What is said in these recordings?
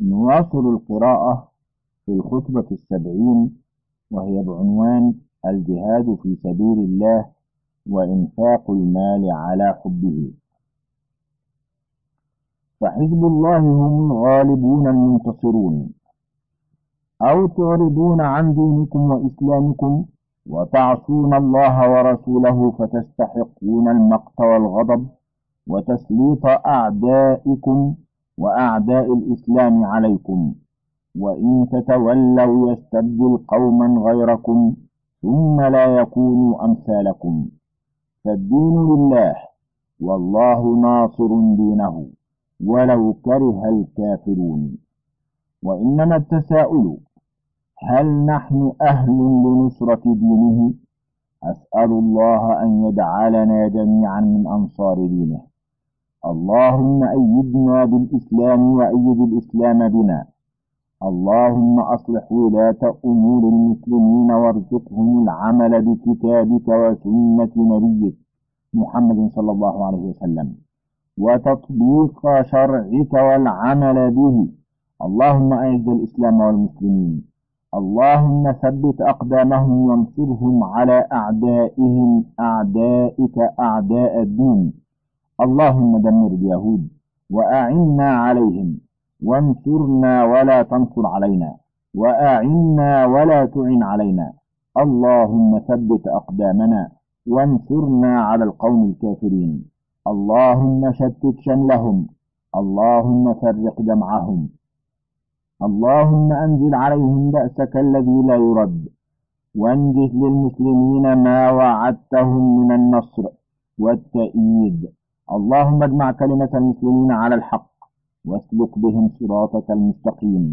نواصل القراءة في الخطبة السبعين وهي بعنوان الجهاد في سبيل الله وإنفاق المال على حبه. فحزب الله هم الغالبون المنتصرون. أو تعرضون عن دينكم وإسلامكم وتعصون الله ورسوله فتستحقون المقت والغضب وتسليط أعدائكم وأعداء الإسلام عليكم وإن تتولوا يستبدل قوما غيركم ثم لا يكونوا أمثالكم. فالدين لله والله ناصر دينه ولو كره الكافرون. وإنما التساؤل هل نحن أهل لنصرة دينه؟ أسأل الله أن يجعلنا جميعا من أنصار دينه. اللهم أيدنا بالإسلام وأيد الإسلام بنا. اللهم أصلح ولاة أمور المسلمين وارزقهم العمل بكتابك وسنة نبيك محمد صلى الله عليه وسلم. وتطبيق شرعك والعمل به. اللهم أعز الإسلام والمسلمين. اللهم ثبت أقدامهم وانصرهم على أعدائهم أعدائك أعداء الدين. اللهم دمر اليهود وأعنا عليهم وانصرنا ولا تنصر علينا وأعنا ولا تعن علينا اللهم ثبت أقدامنا وانصرنا على القوم الكافرين اللهم شتت شملهم اللهم فرق جمعهم اللهم أنزل عليهم بأسك الذي لا يرد وانجز للمسلمين ما وعدتهم من النصر والتأييد اللهم اجمع كلمة المسلمين على الحق واسلك بهم صراطك المستقيم.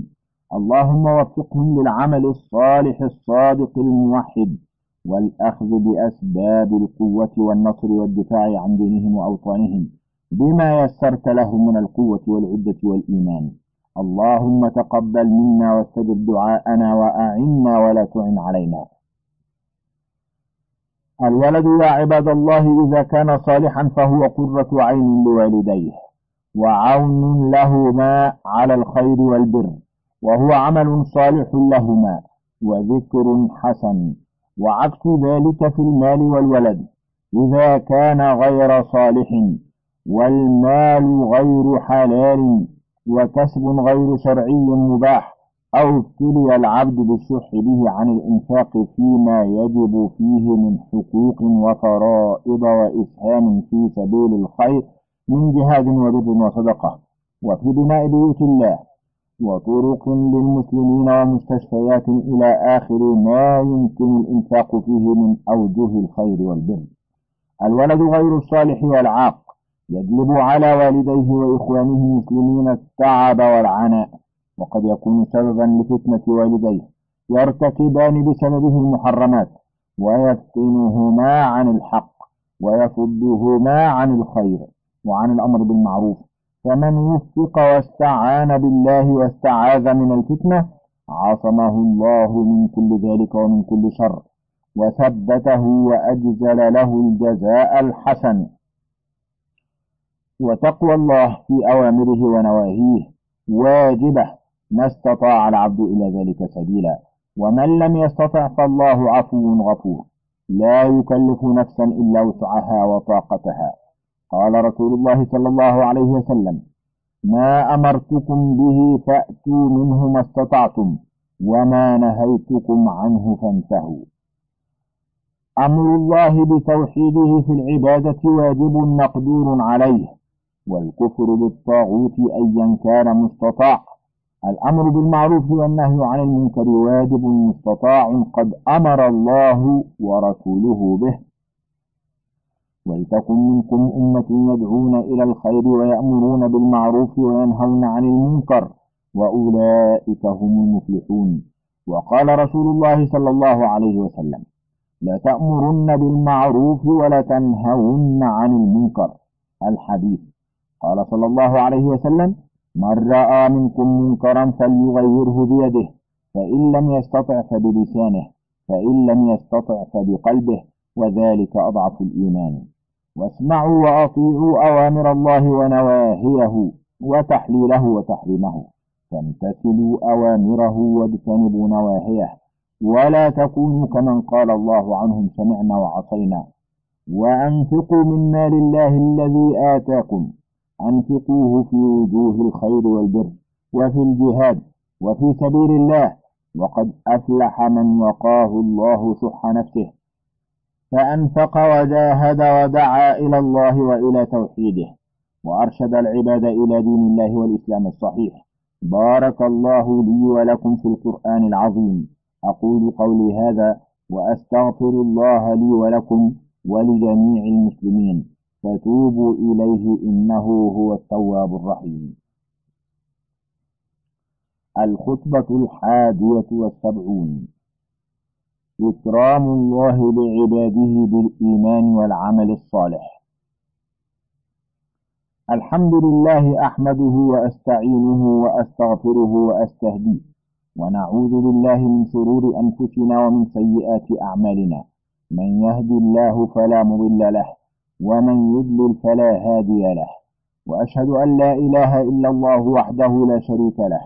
اللهم وفقهم للعمل الصالح الصادق الموحد والأخذ بأسباب القوة والنصر والدفاع عن دينهم وأوطانهم بما يسرت لهم من القوة والعدة والإيمان. اللهم تقبل منا واستجب دعاءنا وأعنا ولا تعن علينا. الولد يا عباد الله إذا كان صالحا فهو قرة عين لوالديه وعون لهما على الخير والبر وهو عمل صالح لهما وذكر حسن. وعكس ذلك في المال والولد إذا كان غير صالح والمال غير حلال وكسب غير شرعي مباح أو ابتلي العبد بالشح به عن الإنفاق فيما يجب فيه من حقوق وفرائض وإسهام في سبيل الخير من جهاد وبر وصدقة وفي بناء بيوت الله وطرق للمسلمين ومستشفيات إلى آخر ما يمكن الإنفاق فيه من أوجه الخير والبر. الولد غير الصالح والعاق يجلب على والديه وإخوانه المسلمين التعب والعناء. وقد يكون سببا لفتنة والديه. يرتكبان بسببه المحرمات ويفتنهما عن الحق ويصدهما عن الخير وعن الأمر بالمعروف. فمن وفق واستعان بالله واستعاذ من الفتنة عصمه الله من كل ذلك ومن كل شر وثبته وأجزل له الجزاء الحسن. وتقوى الله في أوامره ونواهيه واجبة. ما استطاع العبد إلى ذلك سبيلا. ومن لم يستطع فالله عفو غفور. لا يكلف نفسا إلا وسعها وطاقتها. قال رسول الله صلى الله عليه وسلم ما أمرتكم به فأتوا منه ما استطعتم وما نهيتكم عنه فانتهوا. أمر الله بتوحيده في العبادة واجب مقدور عليه والكفر بالطاغوت أيا كان مستطاع. الأمر بالمعروف والنهي عن المنكر واجب مستطاع قد أمر الله ورسوله به. ولتكن منكم أمة يدعون إلى الخير ويأمرون بالمعروف وينهون عن المنكر وأولئك هم المفلحون. وقال رسول الله صلى الله عليه وسلم لتأمرن بالمعروف ولتنهون عن المنكر. الحديث. قال صلى الله عليه وسلم من رأى منكم منكرا فليغيره بيده فإن لم يستطع فبلسانه فإن لم يستطع فبقلبه وذلك أضعف الإيمان. واسمعوا وأطيعوا أوامر الله ونواهيه وتحليله وتحريمه. فامتثلوا أوامره واجتنبوا نواهيه. ولا تكونوا كمن قال الله عنهم سمعنا وعصينا. وأنفقوا من مال الله الذي آتاكم. أنفقوه في وجوه الخير والبر وفي الجهاد وفي سبيل الله وقد أفلح من وقاه الله شح نفسه. فأنفق وجاهد ودعا إلى الله وإلى توحيده وأرشد العباد إلى دين الله والإسلام الصحيح. بارك الله لي ولكم في القرآن العظيم. أقول قولي هذا وأستغفر الله لي ولكم ولجميع المسلمين. فتوبوا إليه إنه هو التواب الرحيم. الخطبة الحادية والسبعون. إكرام الله لعباده بالإيمان والعمل الصالح. الحمد لله أحمده وأستعينه وأستغفره وأستهديه. ونعوذ بالله من شرور أنفسنا ومن سيئات أعمالنا. من يهد الله فلا مضل له. ومن يضلل فلا هادي له وأشهد أن لا إله إلا الله وحده لا شريك له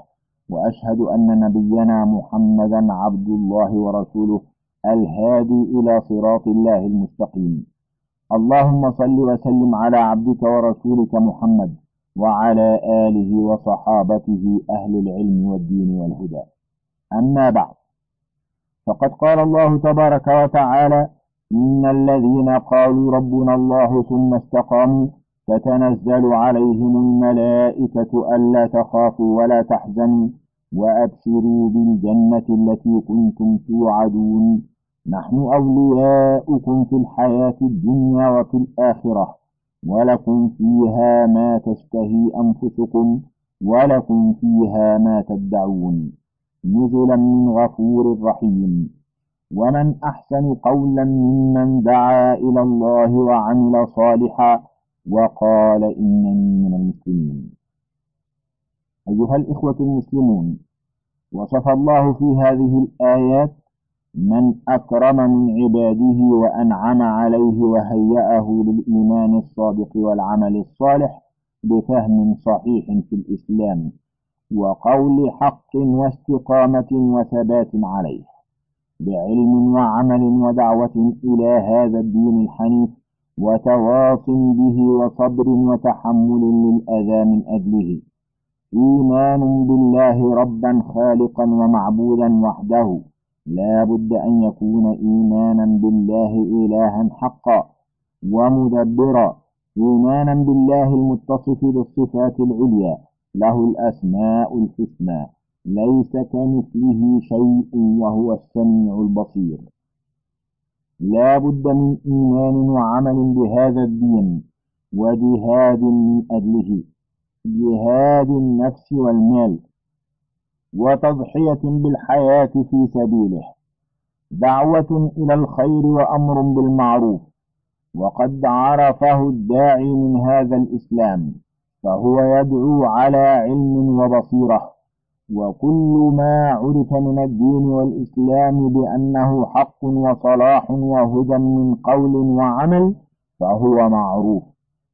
وأشهد أن نبينا محمدا عبد الله ورسوله الهادي إلى صراط الله المستقيم. اللهم صل وسلم على عبدك ورسولك محمد وعلى آله وصحابته أهل العلم والدين والهدى. أما بعد فقد قال الله تبارك وتعالى إن الذين قالوا ربنا الله ثم استقاموا تتنزل عليهم الملائكة ألا تخافوا ولا تحزنوا وأبشروا بالجنة التي كنتم توعدون نحن أولياؤكم في الحياة الدنيا وفي الآخرة ولكم فيها ما تشتهي أنفسكم ولكم فيها ما تدعون نزلا من غفور رحيم ومن أحسن قولا ممن دعا إلى الله وعمل صالحا وقال إنني من المسلمين. أيها الإخوة المسلمون وصف الله في هذه الآيات من أكرم من عباده وأنعم عليه وهيأه للإيمان الصادق والعمل الصالح بفهم صحيح في الإسلام وقول حق واستقامة وثبات عليه. بعلم وعمل ودعوة إلى هذا الدين الحنيف وتواص به وصبر وتحمل للأذى من أجله. إيمان بالله ربا خالقا ومعبودا وحده. لا بد أن يكون إيمانا بالله إلها حقا ومدبرا. إيمانا بالله المتصف بالصفات العليا له الأسماء الحسنى. ليس كمثله شيء وهو السميع البصير. لا بد من إيمان وعمل بهذا الدين وجهاد من أجله جهاد النفس والمال وتضحية بالحياة في سبيله دعوة إلى الخير وأمر بالمعروف. وقد عرفه الداعي من هذا الإسلام فهو يدعو على علم وبصيرة. وكل ما عرف من الدين والإسلام بأنه حق وصلاح وهدى من قول وعمل فهو معروف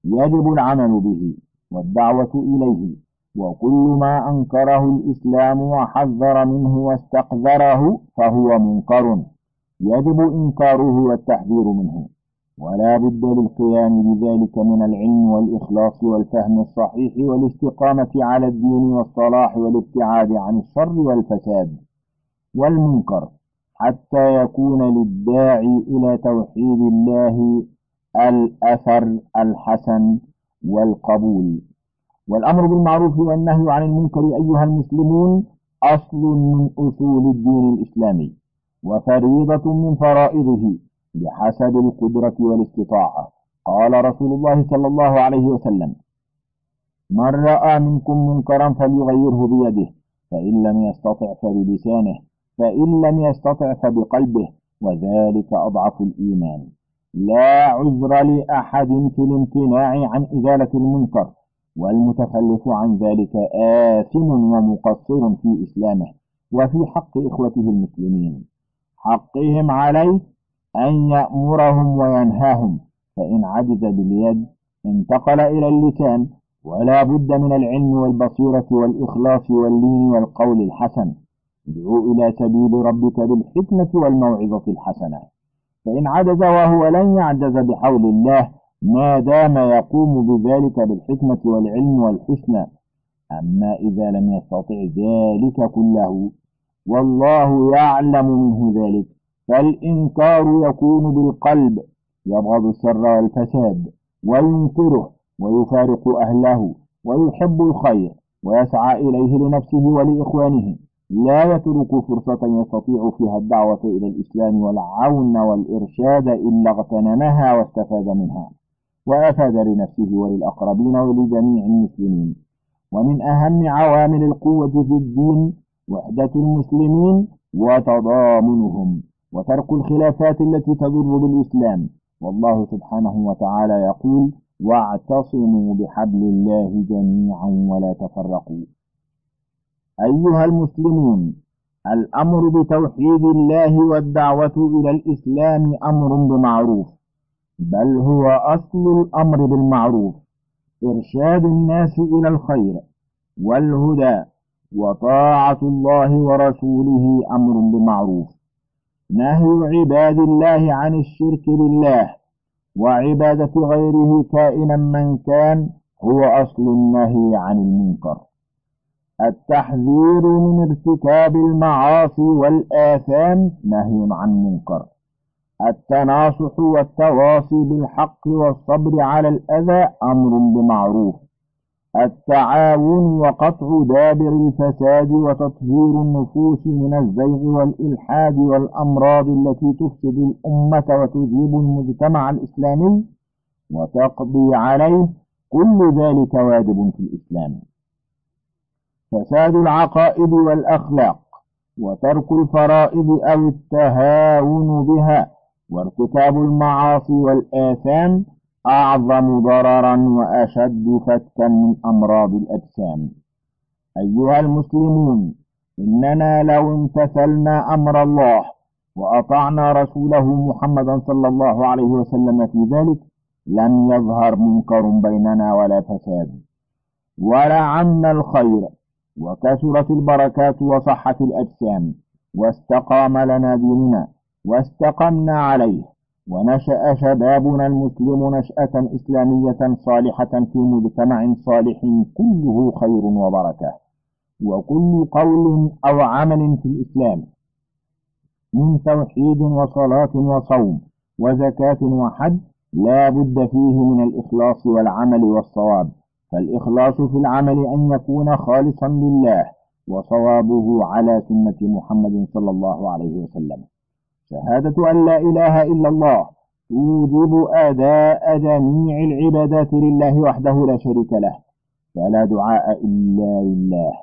يجب العمل به والدعوة إليه وكل ما أنكره الإسلام وحذر منه واستقذره فهو منكر يجب إنكاره والتحذير منه. ولا بد للقيام بذلك من العلم والإخلاص والفهم الصحيح والاستقامة على الدين والصلاح والابتعاد عن الشر والفساد والمنكر حتى يكون للداعي إلى توحيد الله الأثر الحسن والقبول. والأمر بالمعروف والنهي عن المنكر أيها المسلمون أصل من أصول الدين الإسلامي وفريضة من فرائضه بحسب القدرة والاستطاعة. قال رسول الله صلى الله عليه وسلم من رأى منكم منكرا فليغيره بيده فإن لم يستطع فبلسانه فإن لم يستطع فبقلبه وذلك أضعف الإيمان. لا عذر لأحد في الامتناع عن إزالة المنكر والمتخلف عن ذلك آثم ومقصر في إسلامه وفي حق إخوته المسلمين. حقهم عليه أن يأمرهم وينهاهم فإن عجز باليد انتقل إلى اللسان ولا بد من العلم والبصيرة والإخلاص واللين والقول الحسن. ادعو إلى سبيل ربك بالحكمة والموعظة الحسنة. فإن عجز وهو لن يعجز بحول الله ما دام يقوم بذلك بالحكمة والعلم والحسنى. أما إذا لم يستطع ذلك كله والله يعلم منه ذلك. فالإنكار يكون بالقلب يبغض السر والفساد وينكره ويفارق أهله ويحب الخير ويسعى إليه لنفسه ولإخوانه. لا يترك فرصة يستطيع فيها الدعوة إلى الإسلام والعون والإرشاد إلا اغتنمها واستفاد منها وأفاد لنفسه وللأقربين ولجميع المسلمين. ومن أهم عوامل القوة في الدين وحدة المسلمين وتضامنهم. وترك الخلافات التي تضر بالإسلام. والله سبحانه وتعالى يقول واعتصموا بحبل الله جميعا ولا تفرقوا. أيها المسلمون الأمر بتوحيد الله والدعوة إلى الإسلام أمر بمعروف بل هو أصل الأمر بالمعروف إرشاد الناس إلى الخير والهدى وطاعة الله ورسوله أمر بمعروف. نهي عباد الله عن الشرك بالله وعبادة غيره كائنا من كان هو أصل النهي عن المنكر. التحذير من ارتكاب المعاصي والآثام نهي عن منكر. التناصح والتواصي بالحق والصبر على الأذى أمر بمعروف. التعاون وقطع دابر الفساد وتطهير النفوس من الزيغ والإلحاد والأمراض التي تفسد الأمة وتذيب المجتمع الإسلامي وتقضي عليه كل ذلك واجب في الإسلام. فساد العقائد والأخلاق وترك الفرائض أو التهاون بها وارتكاب المعاصي والآثام أعظم ضررا وأشد فتكا من أمراض الأجسام. أيها المسلمون إننا لو امتثلنا أمر الله وأطعنا رسوله محمدا صلى الله عليه وسلم في ذلك لم يظهر منكر بيننا ولا فساد. ولعم الخير وكثرت البركات وصحت الأجسام واستقام لنا ديننا واستقمنا عليه. ونشأ شبابنا المسلم نشأة إسلامية صالحة في مجتمع صالح كله خير وبركة. وكل قول أو عمل في الإسلام من توحيد وصلاة وصوم وزكاة وحج لا بد فيه من الإخلاص والعمل والصواب. فالإخلاص في العمل أن يكون خالصا لله وصوابه على سنة محمد صلى الله عليه وسلم. شهادة أن لا إله إلا الله توجب أداء جميع العبادات لله وحده لا شريك له فلا دعاء إلا لله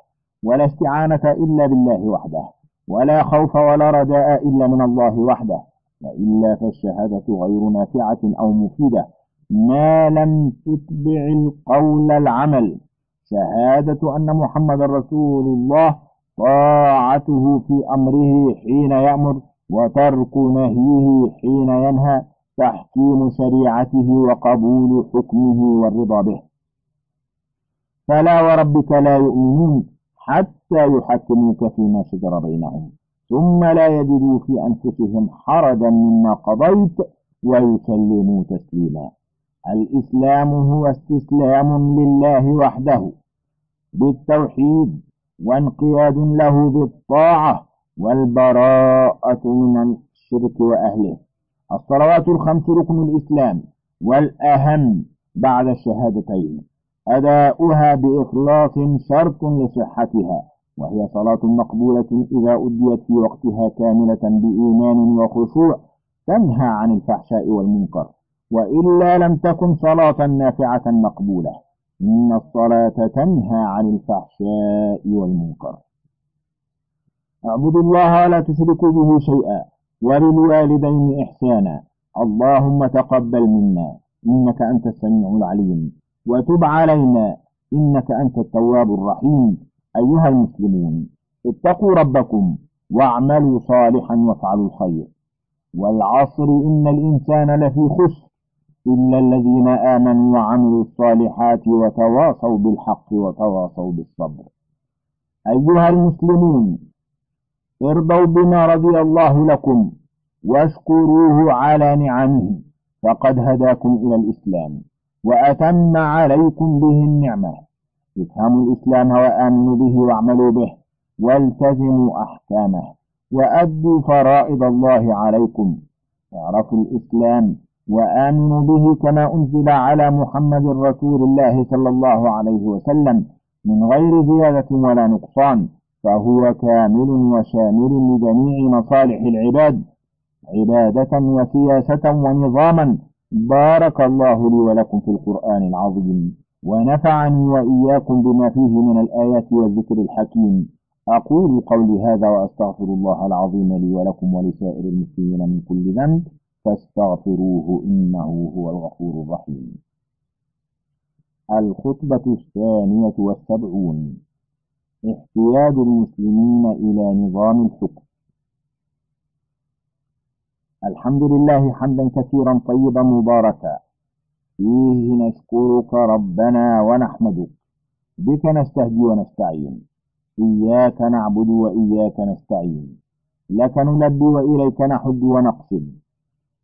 ولا استعانة إلا بالله وحده ولا خوف ولا رجاء إلا من الله وحده وإلا فالشهادة غير نافعة أو مفيدة. ما لم تتبع القول العمل. شهادة أن محمد رسول الله طاعته في أمره حين يأمر. وترك نهيه حين ينهى تحكيم شريعته وقبول حكمه والرضا به. فلا وربك لا يؤمنون حتى يحكموك فيما شجر بينهم ثم لا يجدوا في أنفسهم حرجا مما قضيت ويسلموا تسليما. الإسلام هو استسلام لله وحده بالتوحيد وانقياد له بالطاعة والبراءة من الشرك وأهله. الصلوات الخمس ركن الإسلام والأهم بعد الشهادتين. أداؤها بإخلاص شرط لصحتها وهي صلاة مقبولة إذا أديت في وقتها كاملة بإيمان وخشوع تنهى عن الفحشاء والمنكر. وإلا لم تكن صلاة نافعة مقبولة. إن الصلاة تنهى عن الفحشاء والمنكر. اعبدوا الله ولا تشركوا به شيئا وللوالدين إحسانا. اللهم تقبل منا إنك أنت السميع العليم. وتب علينا إنك أنت التواب الرحيم. أيها المسلمون اتقوا ربكم واعملوا صالحا وافعلوا الخير. والعصر إن الإنسان لفي خسر. إلا الذين آمنوا وعملوا الصالحات وتواصوا بالحق وتواصوا بالصبر. أيها المسلمون ارضوا بما رضي الله لكم واشكروه على نعمه فقد هداكم إلى الإسلام وأتم عليكم به النعمة. افهموا الإسلام وآمنوا به واعملوا به والتزموا أحكامه وأدوا فرائض الله عليكم. اعرفوا الإسلام وآمنوا به كما أنزل على محمد رسول الله صلى الله عليه وسلم من غير زيادة ولا نقصان. فهو كامل وشامل لجميع مصالح العباد عبادة وسياسة ونظاما. بارك الله لي ولكم في القرآن العظيم ونفعني وإياكم بما فيه من الآيات والذكر الحكيم. أقول قولي هذا وأستغفر الله العظيم لي ولكم ولسائر المسلمين من كل ذنب فاستغفروه إنه هو الغفور الرحيم. الخطبة الثانية والسبعون. احتياج المسلمين إلى نظام الحكم. الحمد لله حمدا كثيرا طيبا مباركا. فيه نشكرك ربنا ونحمدك. بك نستهدي ونستعين. إياك نعبد وإياك نستعين. لك نلبي وإليك نحد ونقصد.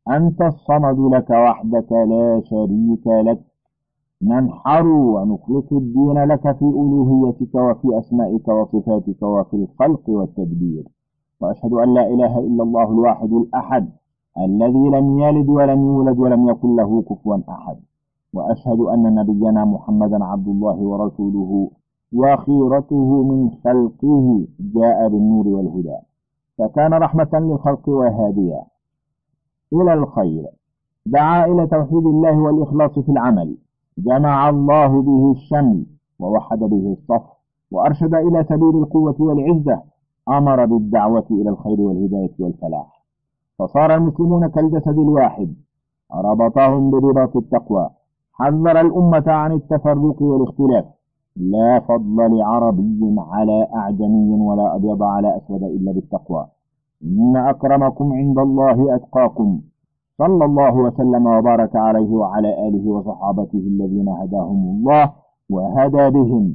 أنت الصمد لك وحدك لا شريك لك. ننحر ونخلص الدين لك في ألوهيتك وفي أسمائك وصفاتك وفي الخلق والتدبير. وأشهد أن لا إله إلا الله الواحد الأحد الذي لم يلد ولم يولد ولم يكن له كفوا أحد. وأشهد أن نبينا محمدا عبد الله ورسوله وخيرته من خلقه جاء بالنور والهدى. فكان رحمة للخلق وهاديا. إلى الخير. دعا إلى توحيد الله والإخلاص في العمل. جمع الله به الشمل ووحد به الصف وأرشد إلى سبيل القوة والعزة أمر بالدعوة إلى الخير والهداية والفلاح. فصار المسلمون كالجسد الواحد ربطهم برباط التقوى حذر الأمة عن التفرق والاختلاف. لا فضل لعربي على أعجمي ولا أبيض على أسود إلا بالتقوى. إن أكرمكم عند الله أتقاكم. صلى الله وسلم وبارك عليه وعلى آله وصحابته الذين هداهم الله وهدى بهم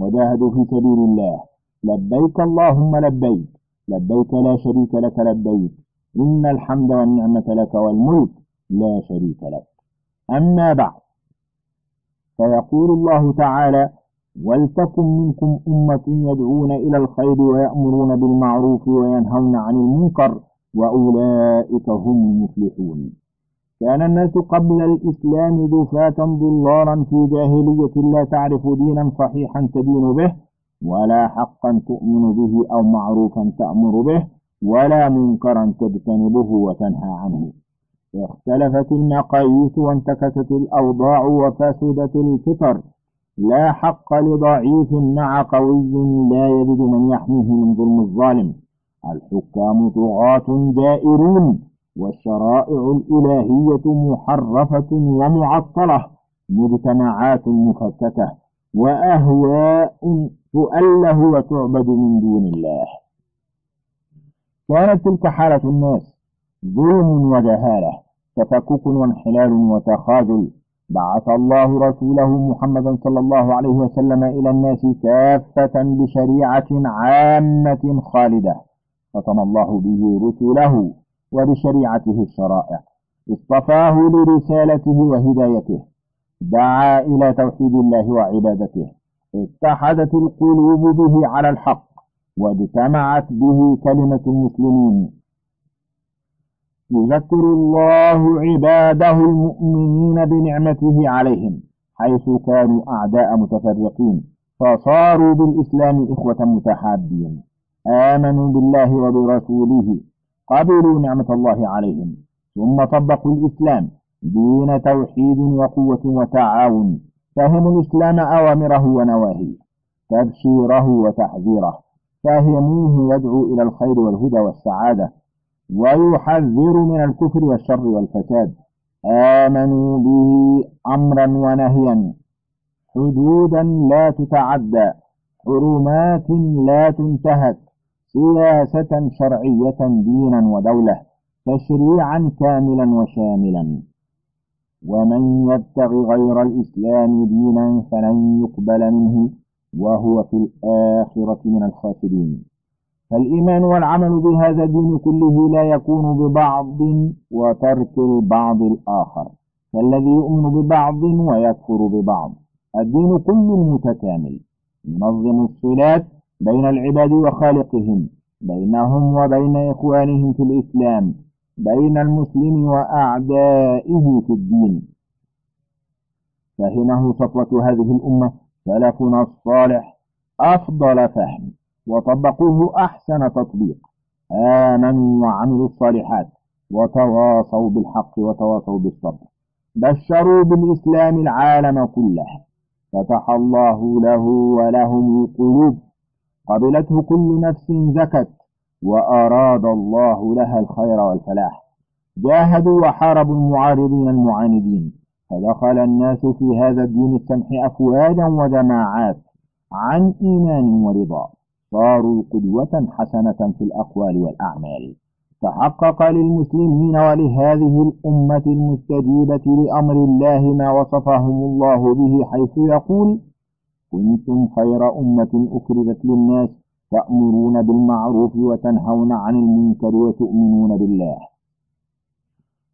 وجاهدوا في سبيل الله. لبيك اللهم لبيك لبيك لا شريك لك لبيك. إن الحمد والنعمة لك والملك لا شريك لك. أما بعد فيقول الله تعالى ولتكن منكم أمة يدعون إلى الخير ويأمرون بالمعروف وينهون عن المنكر وأولئك هم المفلحون. كان الناس قبل الإسلام دفاة ضلارا في جاهلية لا تعرف دينا صحيحا تدين به ولا حقا تؤمن به أو معروفا تأمر به ولا منكرا تجتنبه وتنهى عنه. اختلفت المقاييس وانتكست الأوضاع وفسدت الفطر. لا حق لضعيف مع قوي لا يجد من يحميه من ظلم الظالم. الحكام طغاة جائرون والشرائع الإلهية محرفة ومعطلة مجتمعات مفككة وأهواء تؤله وتعبد من دون الله. كانت تلك حالة الناس ظلم وجهالة تفكك وانحلال وتخاذل. بعث الله رسوله محمدا صلى الله عليه وسلم إلى الناس كافة بشريعة عامة خالدة. ختم الله به رسله وبشريعته الشرائع. اصطفاه لرسالته وهدايته. دعا إلى توحيد الله وعبادته. اتحدت القلوب به على الحق واجتمعت به كلمة المسلمين. يذكر الله عباده المؤمنين بنعمته عليهم حيث كانوا أعداء متفرقين فصاروا بالإسلام إخوة متحابين. آمنوا بالله وبرسوله قبلوا نعمة الله عليهم ثم طبقوا الإسلام دين توحيد وقوة وتعاون فهموا الإسلام أوامره ونواهيه تبشيره وتحذيره فهموه يدعو إلى الخير والهدى والسعادة ويحذر من الكفر والشر والفساد. آمنوا به أمرا ونهيا. حدودا لا تتعدى حرمات لا تنتهك. سياسة شرعية دينا ودولة تشريعا كاملا وشاملا. ومن يبتغ غير الإسلام دينا فلن يقبل منه وهو في الآخرة من الخاسرين. فالإيمان والعمل بهذا الدين كله لا يكون ببعض وترك البعض الآخر. فالذي يؤمن ببعض ويكفر ببعض. الدين كله متكامل. ينظم الصلات بين العباد وخالقهم بينهم وبين إخوانهم في الإسلام بين المسلم وأعدائه في الدين. فهمه صفوة هذه الأمة سلفنا الصالح أفضل فهم وطبقوه أحسن تطبيق. آمنوا وعملوا الصالحات وتواصوا بالحق وتواصوا بالصبر. بشروا بالإسلام العالم كله. فتح الله له ولهم القلوب. قبلته كل نفس زكت وأراد الله لها الخير والفلاح. جاهدوا وحاربوا المعارضين المعاندين فدخل الناس في هذا الدين السمح أفواجا وجماعات عن إيمان ورضا. صاروا قدوة حسنة في الأقوال والأعمال. تحقق للمسلمين ولهذه الأمة المستجيبة لأمر الله ما وصفهم الله به حيث يقول كنتم خير أمة أخرجت للناس تأمرون بالمعروف وتنهون عن المنكر وتؤمنون بالله.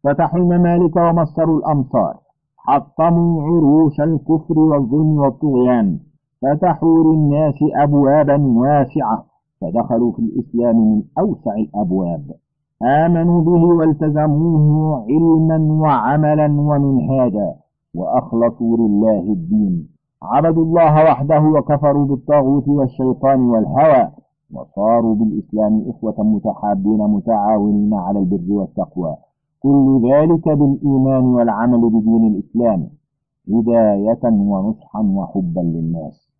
فتحوا الممالك ومصروا الأمصار. حطموا عروش الكفر والظلم والطغيان. فتحوا للناس أبوابا واسعة. فدخلوا في الإسلام من أوسع الأبواب. آمنوا به والتزموه علما وعملا ومنهاجا. وأخلصوا لله الدين. عبدوا الله وحده وكفروا بالطاغوت والشيطان والهوى وصاروا بالإسلام إخوة متحابين متعاونين على البر والتقوى. كل ذلك بالإيمان والعمل بدين الإسلام هداية ونصحا وحبا للناس.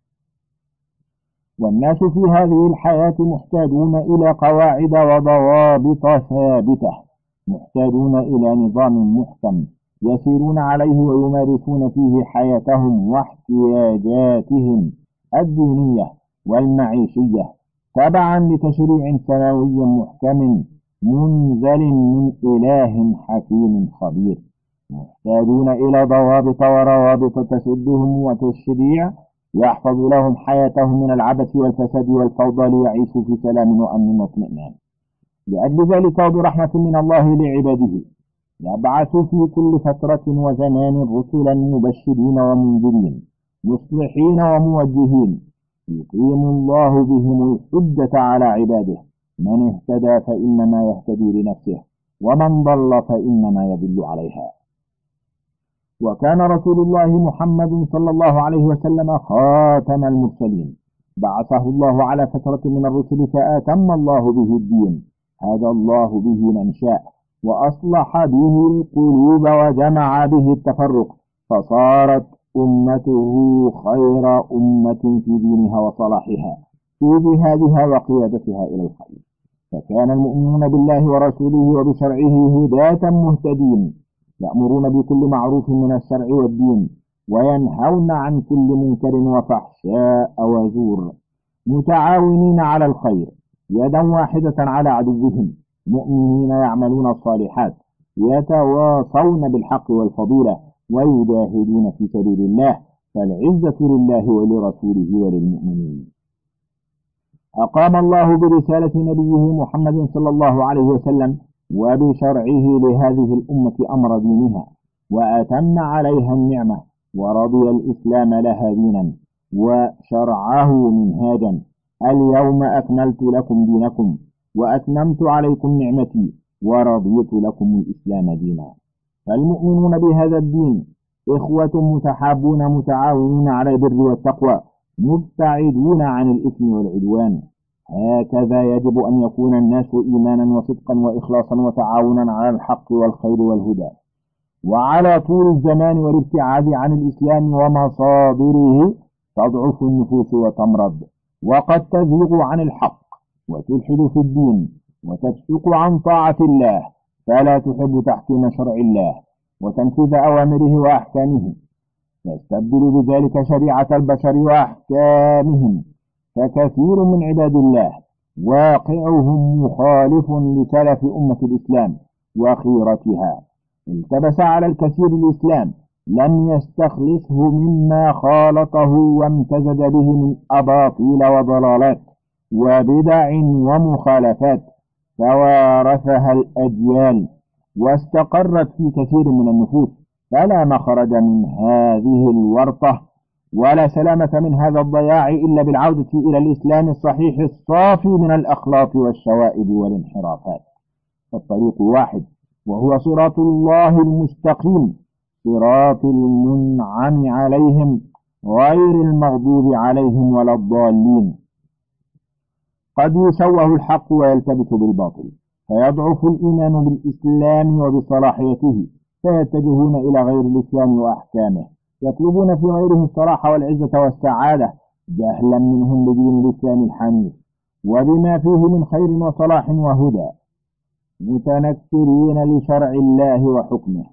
والناس في هذه الحياة محتاجون إلى قواعد وضوابط ثابتة محتاجون إلى نظام محكم. يسيرون عليه ويمارسون فيه حياتهم واحتياجاتهم الدينية والمعيشية تبعا لتشريع سماوي محكم منزل من إله حكيم خبير. محتاجون إلى ضوابط وروابط تسدهم وتشريع يحفظ لهم حياتهم من العبث والفساد والفوضى ليعيشوا في سلام وأمن واطمئنان لأجل ذلك وبرحمة من الله لعباده. يبعث في كل فترة وزمان رسلا مبشرين ومنذرين مصلحين وموجهين يقيم الله بهم الحجة على عباده. من اهتدى فإنما يهتدي لنفسه ومن ضل فإنما يضل عليها. وكان رسول الله محمد صلى الله عليه وسلم خاتم المرسلين. بعثه الله على فترة من الرسل فآتم الله به الدين. هدى الله به من شاء. وأصلح به القلوب وجمع به التفرق. فصارت أمته خير أمة في دينها وصلاحها في جهادها وقيادتها إلى الخير. فكان المؤمنون بالله ورسوله وبشرعه هداة مهتدين يأمرون بكل معروف من الشرع والدين وينهون عن كل منكر وفحشاء وزور متعاونين على الخير يدا واحدة على عدوهم. مؤمنين يعملون الصالحات يتواصون بالحق والفضيلة ويجاهدون في سبيل الله فالعزة لله ولرسوله وللمؤمنين. أقام الله برسالة نبيه محمد صلى الله عليه وسلم وبشرعه لهذه الأمة أمر دينها وأتم عليها النعمة ورضي الإسلام لها دينا وشرعه منهاجا. اليوم أكملت لكم دينكم وأتممت عليكم نعمتي ورضيت لكم الإسلام دينا. فالمؤمنون بهذا الدين إخوة متحابون متعاونون على البر والتقوى مبتعدون عن الإثم والعدوان. هكذا يجب أن يكون الناس إيمانا وصدقا وإخلاصا وتعاونا على الحق والخير والهدى. وعلى طول الزمان والابتعاد عن الإسلام ومصادره تضعف النفوس وتمرض. وقد تزيغ عن الحق وتلحد في الدين وتفسق عن طاعة الله فلا تحب تحكيم شرع الله وتنفيذ أوامره وأحكامه. تستبدل بذلك شريعة البشر وأحكامهم فكثير من عباد الله واقعهم مخالف لسلف أمة الإسلام وخيرتها. التبس على الكثير الإسلام لم يستخلصه مما خالطه وامتزج به من أباطيل وضلالات. وبدع ومخالفات توارثها الأجيال واستقرت في كثير من النفوس فلا مخرج من هذه الورطة ولا سلامة من هذا الضياع إلا بالعودة إلى الإسلام الصحيح الصافي من الأخلاق والشوائب والانحرافات. الطريق واحد وهو صراط الله المستقيم صراط المنعم عليهم غير المغضوب عليهم ولا الضالين. قد يسوه الحق ويلتبس بالباطل. فيضعف الإيمان بالإسلام وبصلاحيته. فيتجهون إلى غير الإسلام وأحكامه. يطلبون في غيره الصلاح والعزة والسعادة. جهلا منهم بدين الإسلام الحنيف. وبما فيه من خير وصلاح وهدى. متنكرين لشرع الله وحكمه.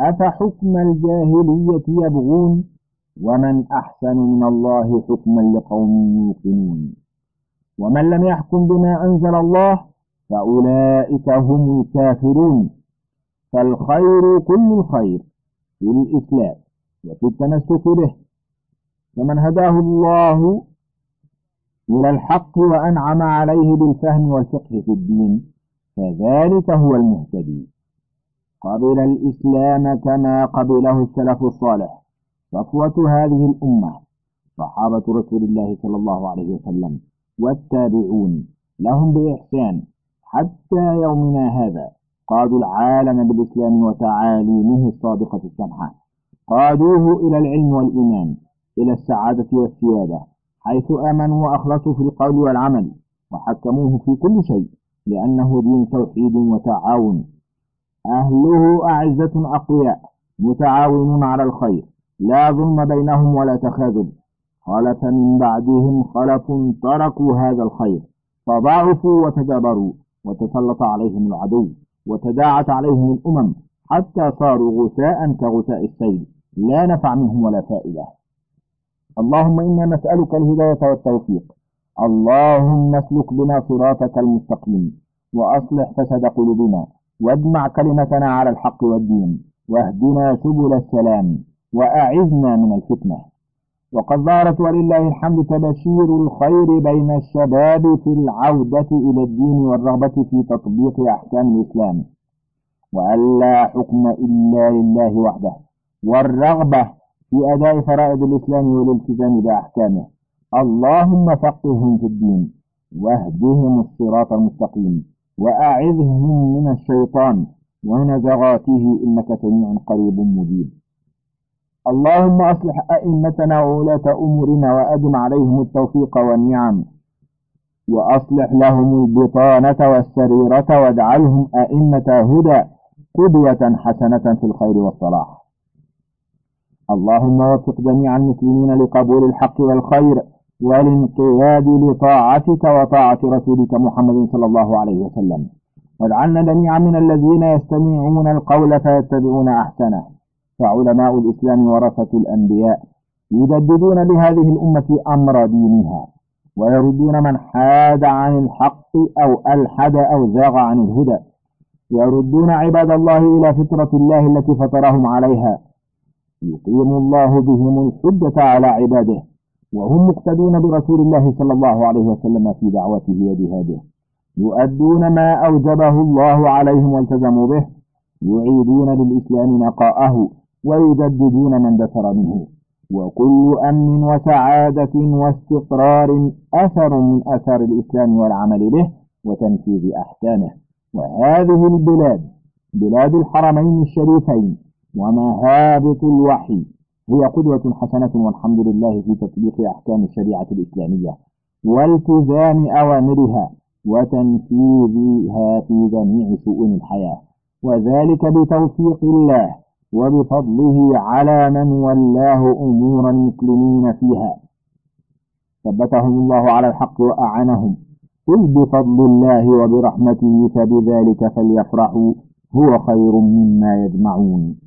أفحكم الجاهلية يبغون؟ ومن أحسن من الله حكما لقوم يوقنون. ومن لم يحكم بما أنزل الله فأولئك هم الكافرون. فالخير كل الخير في الإسلام وفي التمسك به. فمن هداه الله إلى الحق وأنعم عليه بالفهم والفقه في الدين فذلك هو المهتدي. قبل الإسلام كما قبله السلف الصالح. صفوة هذه الأمة صحابة رسول الله صلى الله عليه وسلم. والتابعون لهم بإحسان حتى يومنا هذا قادوا العالم بالإسلام وتعاليمه الصادقة السمحة. قادوه إلى العلم والإيمان إلى السعادة والسيادة حيث آمنوا وأخلصوا في القول والعمل وحكموه في كل شيء لأنه دين توحيد وتعاون. أهله أعزة أقوياء متعاونون على الخير لا ظلم بينهم ولا تخاذل. خلف من بعدهم خلف تركوا هذا الخير فضعفوا وتجبروا وتسلط عليهم العدو وتداعت عليهم الأمم حتى صاروا غثاء كغثاء السيل لا نفع منهم ولا فائدة. اللهم إنا نسألك الهداية والتوفيق. اللهم اسلك بنا صراطك المستقيم وأصلح فسد قلوبنا واجمع كلمتنا على الحق والدين واهدنا سبل السلام وأعذنا من الفتنة. وقد ظهرت ولله الحمد تبشير الخير بين الشباب في العودة إلى الدين والرغبة في تطبيق أحكام الإسلام. وأن لا حكم إلا لله وحده والرغبة في أداء فرائض الإسلام والالتزام بأحكامه. اللهم فقههم في الدين واهدهم الصراط المستقيم وأعذهم من الشيطان ونزغاته إنك سميع قريب مجيب. اللهم أصلح أئمتنا وولاة أمورنا وأدم عليهم التوفيق والنعم. وأصلح لهم البطانة والسريرة واجعلهم أئمة هدى قدوة حسنة في الخير والصلاح. اللهم وفق جميع المسلمين لقبول الحق والخير والانقياد لطاعتك وطاعة رسولك محمد صلى الله عليه وسلم. واجعلنا جميعا من الذين يستمعون القول فيتبعون أحسنه. فعلماء الإسلام ورثة الأنبياء يجددون لهذه الأمة أمر دينها ويردون من حاد عن الحق أو ألحد أو زاغ عن الهدى. يردون عباد الله إلى فطرة الله التي فطرهم عليها. يقيم الله بهم الحجة على عباده وهم مقتدون برسول الله صلى الله عليه وسلم في دعوته وجهاده. يؤدون ما أوجبه الله عليهم والتزموا به. يعيدون للإسلام نقاءه. ويجددون من دثر منه. وكل أمن وسعادة واستقرار أثر من أثر الإسلام والعمل به وتنفيذ أحكامه. وهذه البلاد بلاد الحرمين الشريفين ومهابط الوحي هي قدوة حسنة والحمد لله في تطبيق أحكام الشريعة الإسلامية والتزام أوامرها وتنفيذها في جميع شؤون الحياة. وذلك بتوفيق الله وبفضله على من ولاه أمور المسلمين فيها. ثبتهم الله على الحق وأعنهم. قل بفضل الله وبرحمته فبذلك فليفرحوا. هو خير مما يجمعون.